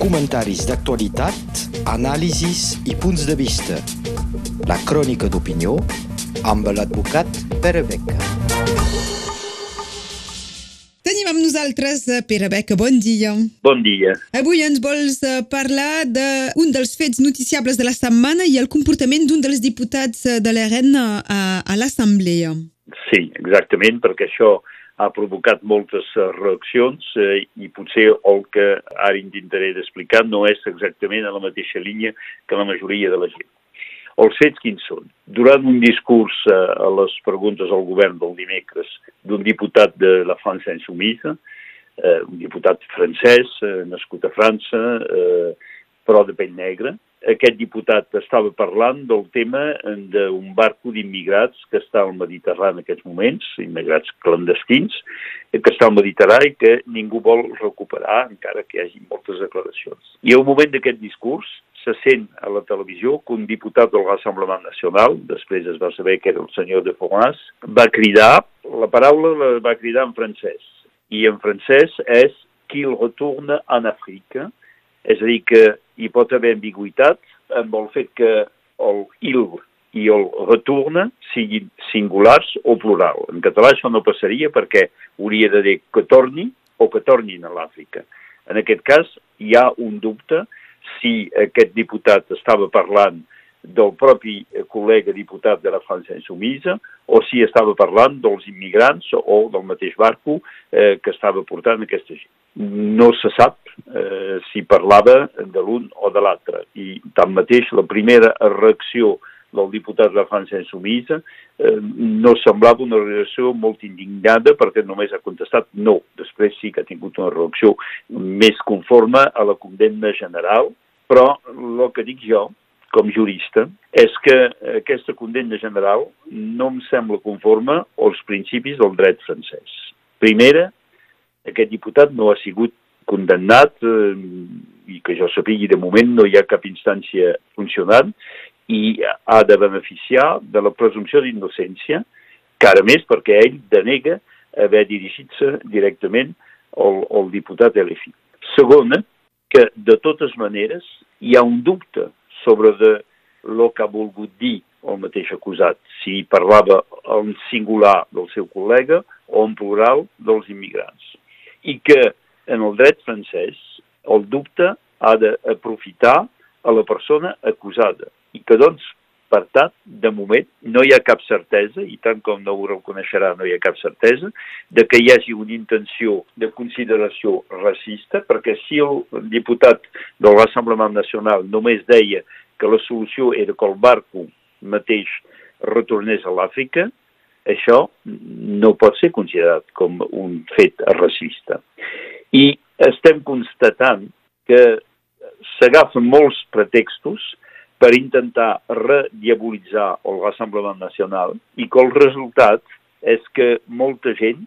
comentaris d'actualitat, anàlisis i punts de vista. La crònica d'opinió amb l'advocat Pere Beca. Tenim amb nosaltres eh, Pere Beca, bon dia. Bon dia. Avui ens vols eh, parlar d'un dels fets noticiables de la setmana i el comportament d'un dels diputats eh, de l'ERN a, a l'Assemblea. Sí, exactament, perquè això ha provocat moltes reaccions eh, i potser el que ara intentaré d'explicar no és exactament a la mateixa línia que la majoria de la gent. Els fets quins són? Durant un discurs eh, a les preguntes al govern del dimecres d'un diputat de la França Insoumise, eh, un diputat francès, eh, nascut a França, eh, però de pell negra, aquest diputat estava parlant del tema d'un barco d'immigrats que està al Mediterrani en aquests moments, immigrats clandestins, que està al Mediterrani i que ningú vol recuperar, encara que hi hagi moltes declaracions. I al moment d'aquest discurs se sent a la televisió que un diputat del Rassemblement Nacional, després es va saber que era el senyor de Formas, va cridar, la paraula la va cridar en francès, i en francès és qu'il retourne en Afrique, és a dir, que hi pot haver ambigüitat amb el fet que el il i el retorna siguin singulars o plural. En català això no passaria perquè hauria de dir que torni o que tornin a l'Àfrica. En aquest cas hi ha un dubte si aquest diputat estava parlant del propi col·lega diputat de la França Insumisa o si estava parlant dels immigrants o del mateix barco eh, que estava portant aquesta gent. No se sap eh, si parlava de l'un o de l'altre i tanmateix la primera reacció del diputat de França Insumisa eh, no semblava una reacció molt indignada perquè només ha contestat no. Després sí que ha tingut una reacció més conforme a la condemna general, però el que dic jo com jurista, és que aquesta condemna general no em sembla conforme als principis del dret francès. Primera, aquest diputat no ha sigut condemnat eh, i que jo sapigui de moment no hi ha cap instància funcionant i ha de beneficiar de la presumpció d'innocència, cara més perquè ell denega haver dirigit-se directament al, al diputat LFI. Segona, que de totes maneres hi ha un dubte sobre de lo que ha volgut dir el mateix acusat, si parlava en singular del seu col·lega o en plural dels immigrants. I que en el dret francès el dubte ha d'aprofitar a la persona acusada. I que doncs per tant, de moment, no hi ha cap certesa, i tant com no ho reconeixerà, no hi ha cap certesa, de que hi hagi una intenció de consideració racista, perquè si el diputat de l'Assemblement Nacional només deia que la solució era que el barco mateix retornés a l'Àfrica, això no pot ser considerat com un fet racista. I estem constatant que s'agafen molts pretextos per intentar rediabolitzar el Rassemblement Nacional i que el resultat és que molta gent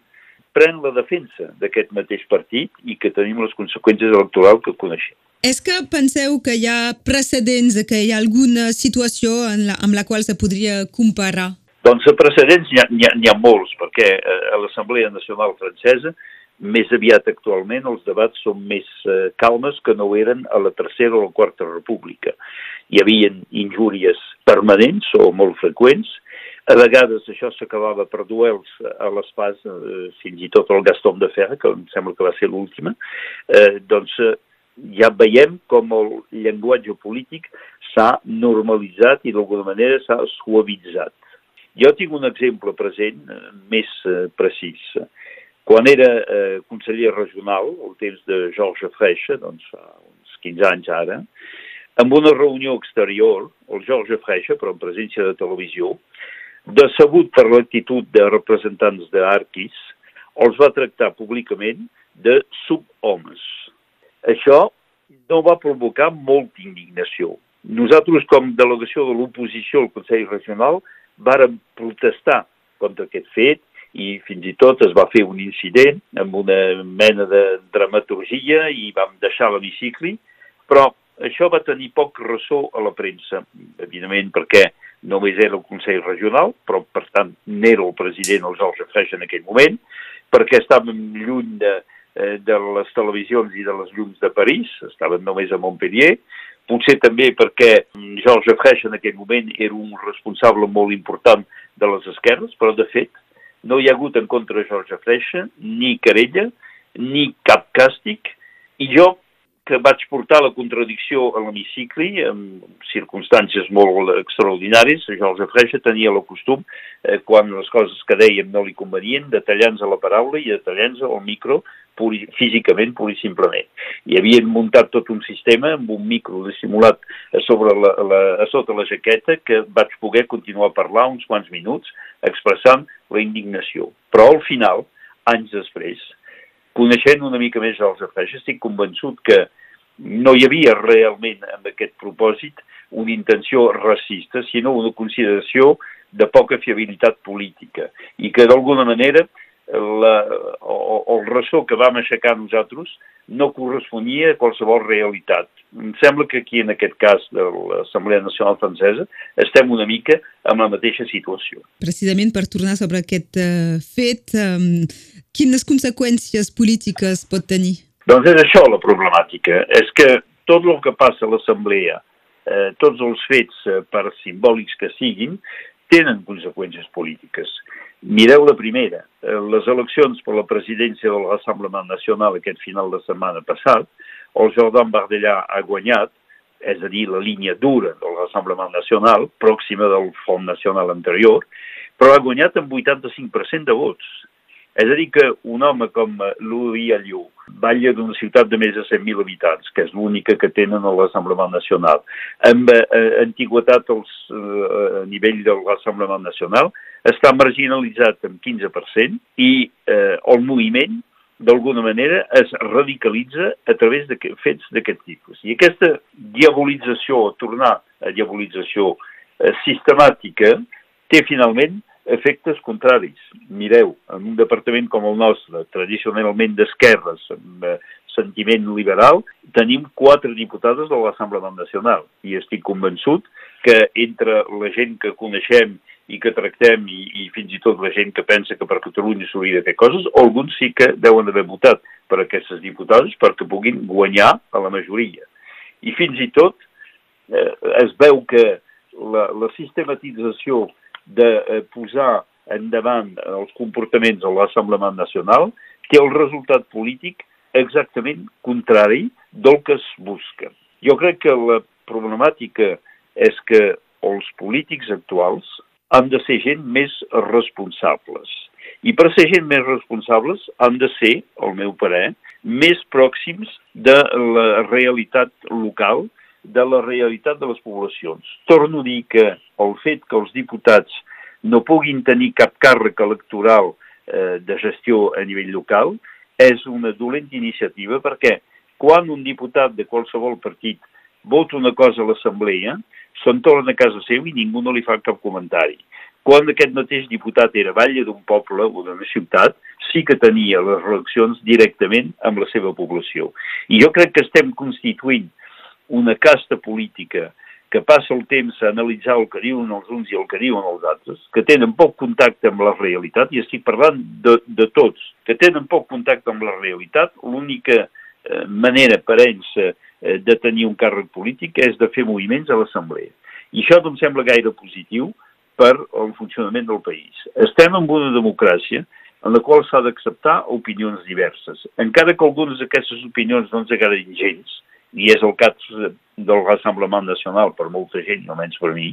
pren la defensa d'aquest mateix partit i que tenim les conseqüències electorals que coneixem. És que penseu que hi ha precedents, que hi ha alguna situació en la, amb la qual se podria comparar? Doncs precedents n'hi ha, ha, ha molts, perquè eh, a l'Assemblea Nacional Francesa més aviat actualment els debats són més eh, calmes que no eren a la Tercera o la Quarta República. Hi havia injúries permanents o molt freqüents, a vegades això s'acabava per duels a l'espàs, eh, fins i tot el Gaston de Ferra, que em sembla que va ser l'última, eh, doncs eh, ja veiem com el llenguatge polític s'ha normalitzat i d'alguna manera s'ha suavitzat. Jo tinc un exemple present eh, més eh, precís. Quan era eh, conseller regional, el temps de Georges Freixa, doncs fa uns 15 anys ara, en una reunió exterior, el Georges Freixa, però en presència de televisió, decebut per l'actitud de representants d'Arquis, els va tractar públicament de subhomes. Això no va provocar molta indignació. Nosaltres, com delegació de l'oposició al Consell Regional, vàrem protestar contra aquest fet i fins i tot es va fer un incident amb una mena de dramaturgia i vam deixar l'hemicicle, però això va tenir poc ressò a la premsa, evidentment perquè només era el Consell Regional, però per tant n'era el president, el Jorge Freix en aquell moment, perquè estàvem lluny de, eh, de les televisions i de les llums de París, estaven només a Montpellier, potser també perquè George Freix en aquell moment era un responsable molt important de les esquerres, però de fet no hi ha hagut en contra de George Freix ni querella, ni cap càstig, i jo que vaig portar la contradicció a l'hemicicle en circumstàncies molt extraordinàries. George Freixa tenia el costum, eh, quan les coses que dèiem no li convenien, de tallar-nos la paraula i de tallar-nos el micro puri, físicament, pur i simplement. I havien muntat tot un sistema amb un micro dissimulat a, sobre la, la, a sota la jaqueta que vaig poder continuar a parlar uns quants minuts expressant la indignació. Però al final, anys després, coneixent una mica més els afers, estic convençut que no hi havia realment amb aquest propòsit una intenció racista, sinó una consideració de poca fiabilitat política i que d'alguna manera la, o, o el ressò que vam aixecar nosaltres no corresponia a qualsevol realitat. Em sembla que aquí, en aquest cas de l'Assemblea Nacional Francesa, estem una mica en la mateixa situació. Precisament per tornar sobre aquest uh, fet, um, quines conseqüències polítiques pot tenir? Doncs és això la problemàtica, és que tot el que passa a l'Assemblea, eh, tots els fets, eh, per simbòlics que siguin, tenen conseqüències polítiques. Mireu la primera, eh, les eleccions per la presidència de l'Assemblement Nacional aquest final de setmana passat, el Jordan Bardellà ha guanyat, és a dir, la línia dura de l'Assemblement Nacional, pròxima del Front Nacional anterior, però ha guanyat amb 85% de vots. És a dir, que un home com Louis Alliou, balla d'una ciutat de més de 100.000 habitants, que és l'única que tenen a l'Assemblement Nacional, amb eh, antiguitat als, eh, a nivell de l'Assemblement Nacional, està marginalitzat en 15% i eh, el moviment d'alguna manera es radicalitza a través de fets d'aquest tipus. I aquesta diabolització, tornar a diabolització eh, sistemàtica, té finalment efectes contraris. Mireu, en un departament com el nostre, tradicionalment d'esquerres, amb eh, sentiment liberal, tenim quatre diputades de l'Assemblea Nacional i estic convençut que entre la gent que coneixem i que tractem i, i fins i tot la gent que pensa que per Catalunya s'hauria de fer coses, alguns sí que deuen haver votat per aquestes diputades perquè puguin guanyar a la majoria. I fins i tot eh, es veu que la, la sistematització de eh, posar endavant els comportaments de l'Assemblement Nacional té el resultat polític exactament contrari del que es busca. Jo crec que la problemàtica és que els polítics actuals han de ser gent més responsables. I per ser gent més responsables han de ser, al meu parer, més pròxims de la realitat local de la realitat de les poblacions. Torno a dir que el fet que els diputats no puguin tenir cap càrrec electoral eh, de gestió a nivell local és una dolenta iniciativa perquè quan un diputat de qualsevol partit vota una cosa a l'assemblea, se'n torna a casa seu i ningú no li fa cap comentari. Quan aquest mateix diputat era batlle d'un poble o d'una ciutat, sí que tenia les relacions directament amb la seva població. I jo crec que estem constituint una casta política que passa el temps a analitzar el que diuen els uns i el que diuen els altres, que tenen poc contacte amb la realitat, i estic parlant de, de tots, que tenen poc contacte amb la realitat, l'única eh, manera per ells eh, de tenir un càrrec polític és de fer moviments a l'Assemblea. I això no em sembla gaire positiu per al funcionament del país. Estem en una democràcia en la qual s'ha d'acceptar opinions diverses. Encara que algunes d'aquestes opinions no ens agradin gens, i és el cas del Rassemblement Nacional per molta gent, no menys per mi,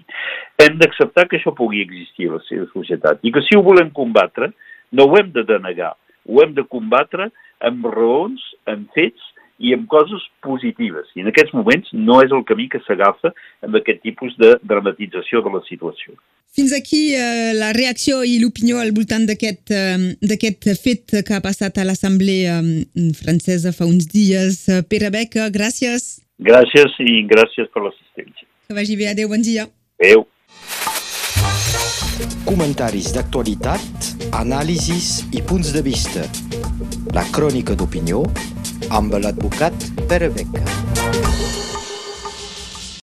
hem d'acceptar que això pugui existir a la seva societat i que si ho volem combatre no ho hem de denegar, ho hem de combatre amb raons, amb fets i amb coses positives. I en aquests moments no és el camí que s'agafa amb aquest tipus de dramatització de la situació. Fins aquí eh, la reacció i l'opinió al voltant d'aquest eh, fet que ha passat a l'Assemblea eh, francesa fa uns dies. Pere Beca, gràcies. Gràcies i gràcies per l'assistència. Que vagi bé. Adéu, bon dia. Adéu. Comentaris d'actualitat, anàlisis i punts de vista. La crònica d'opinió amb l'advocat Pere Beca.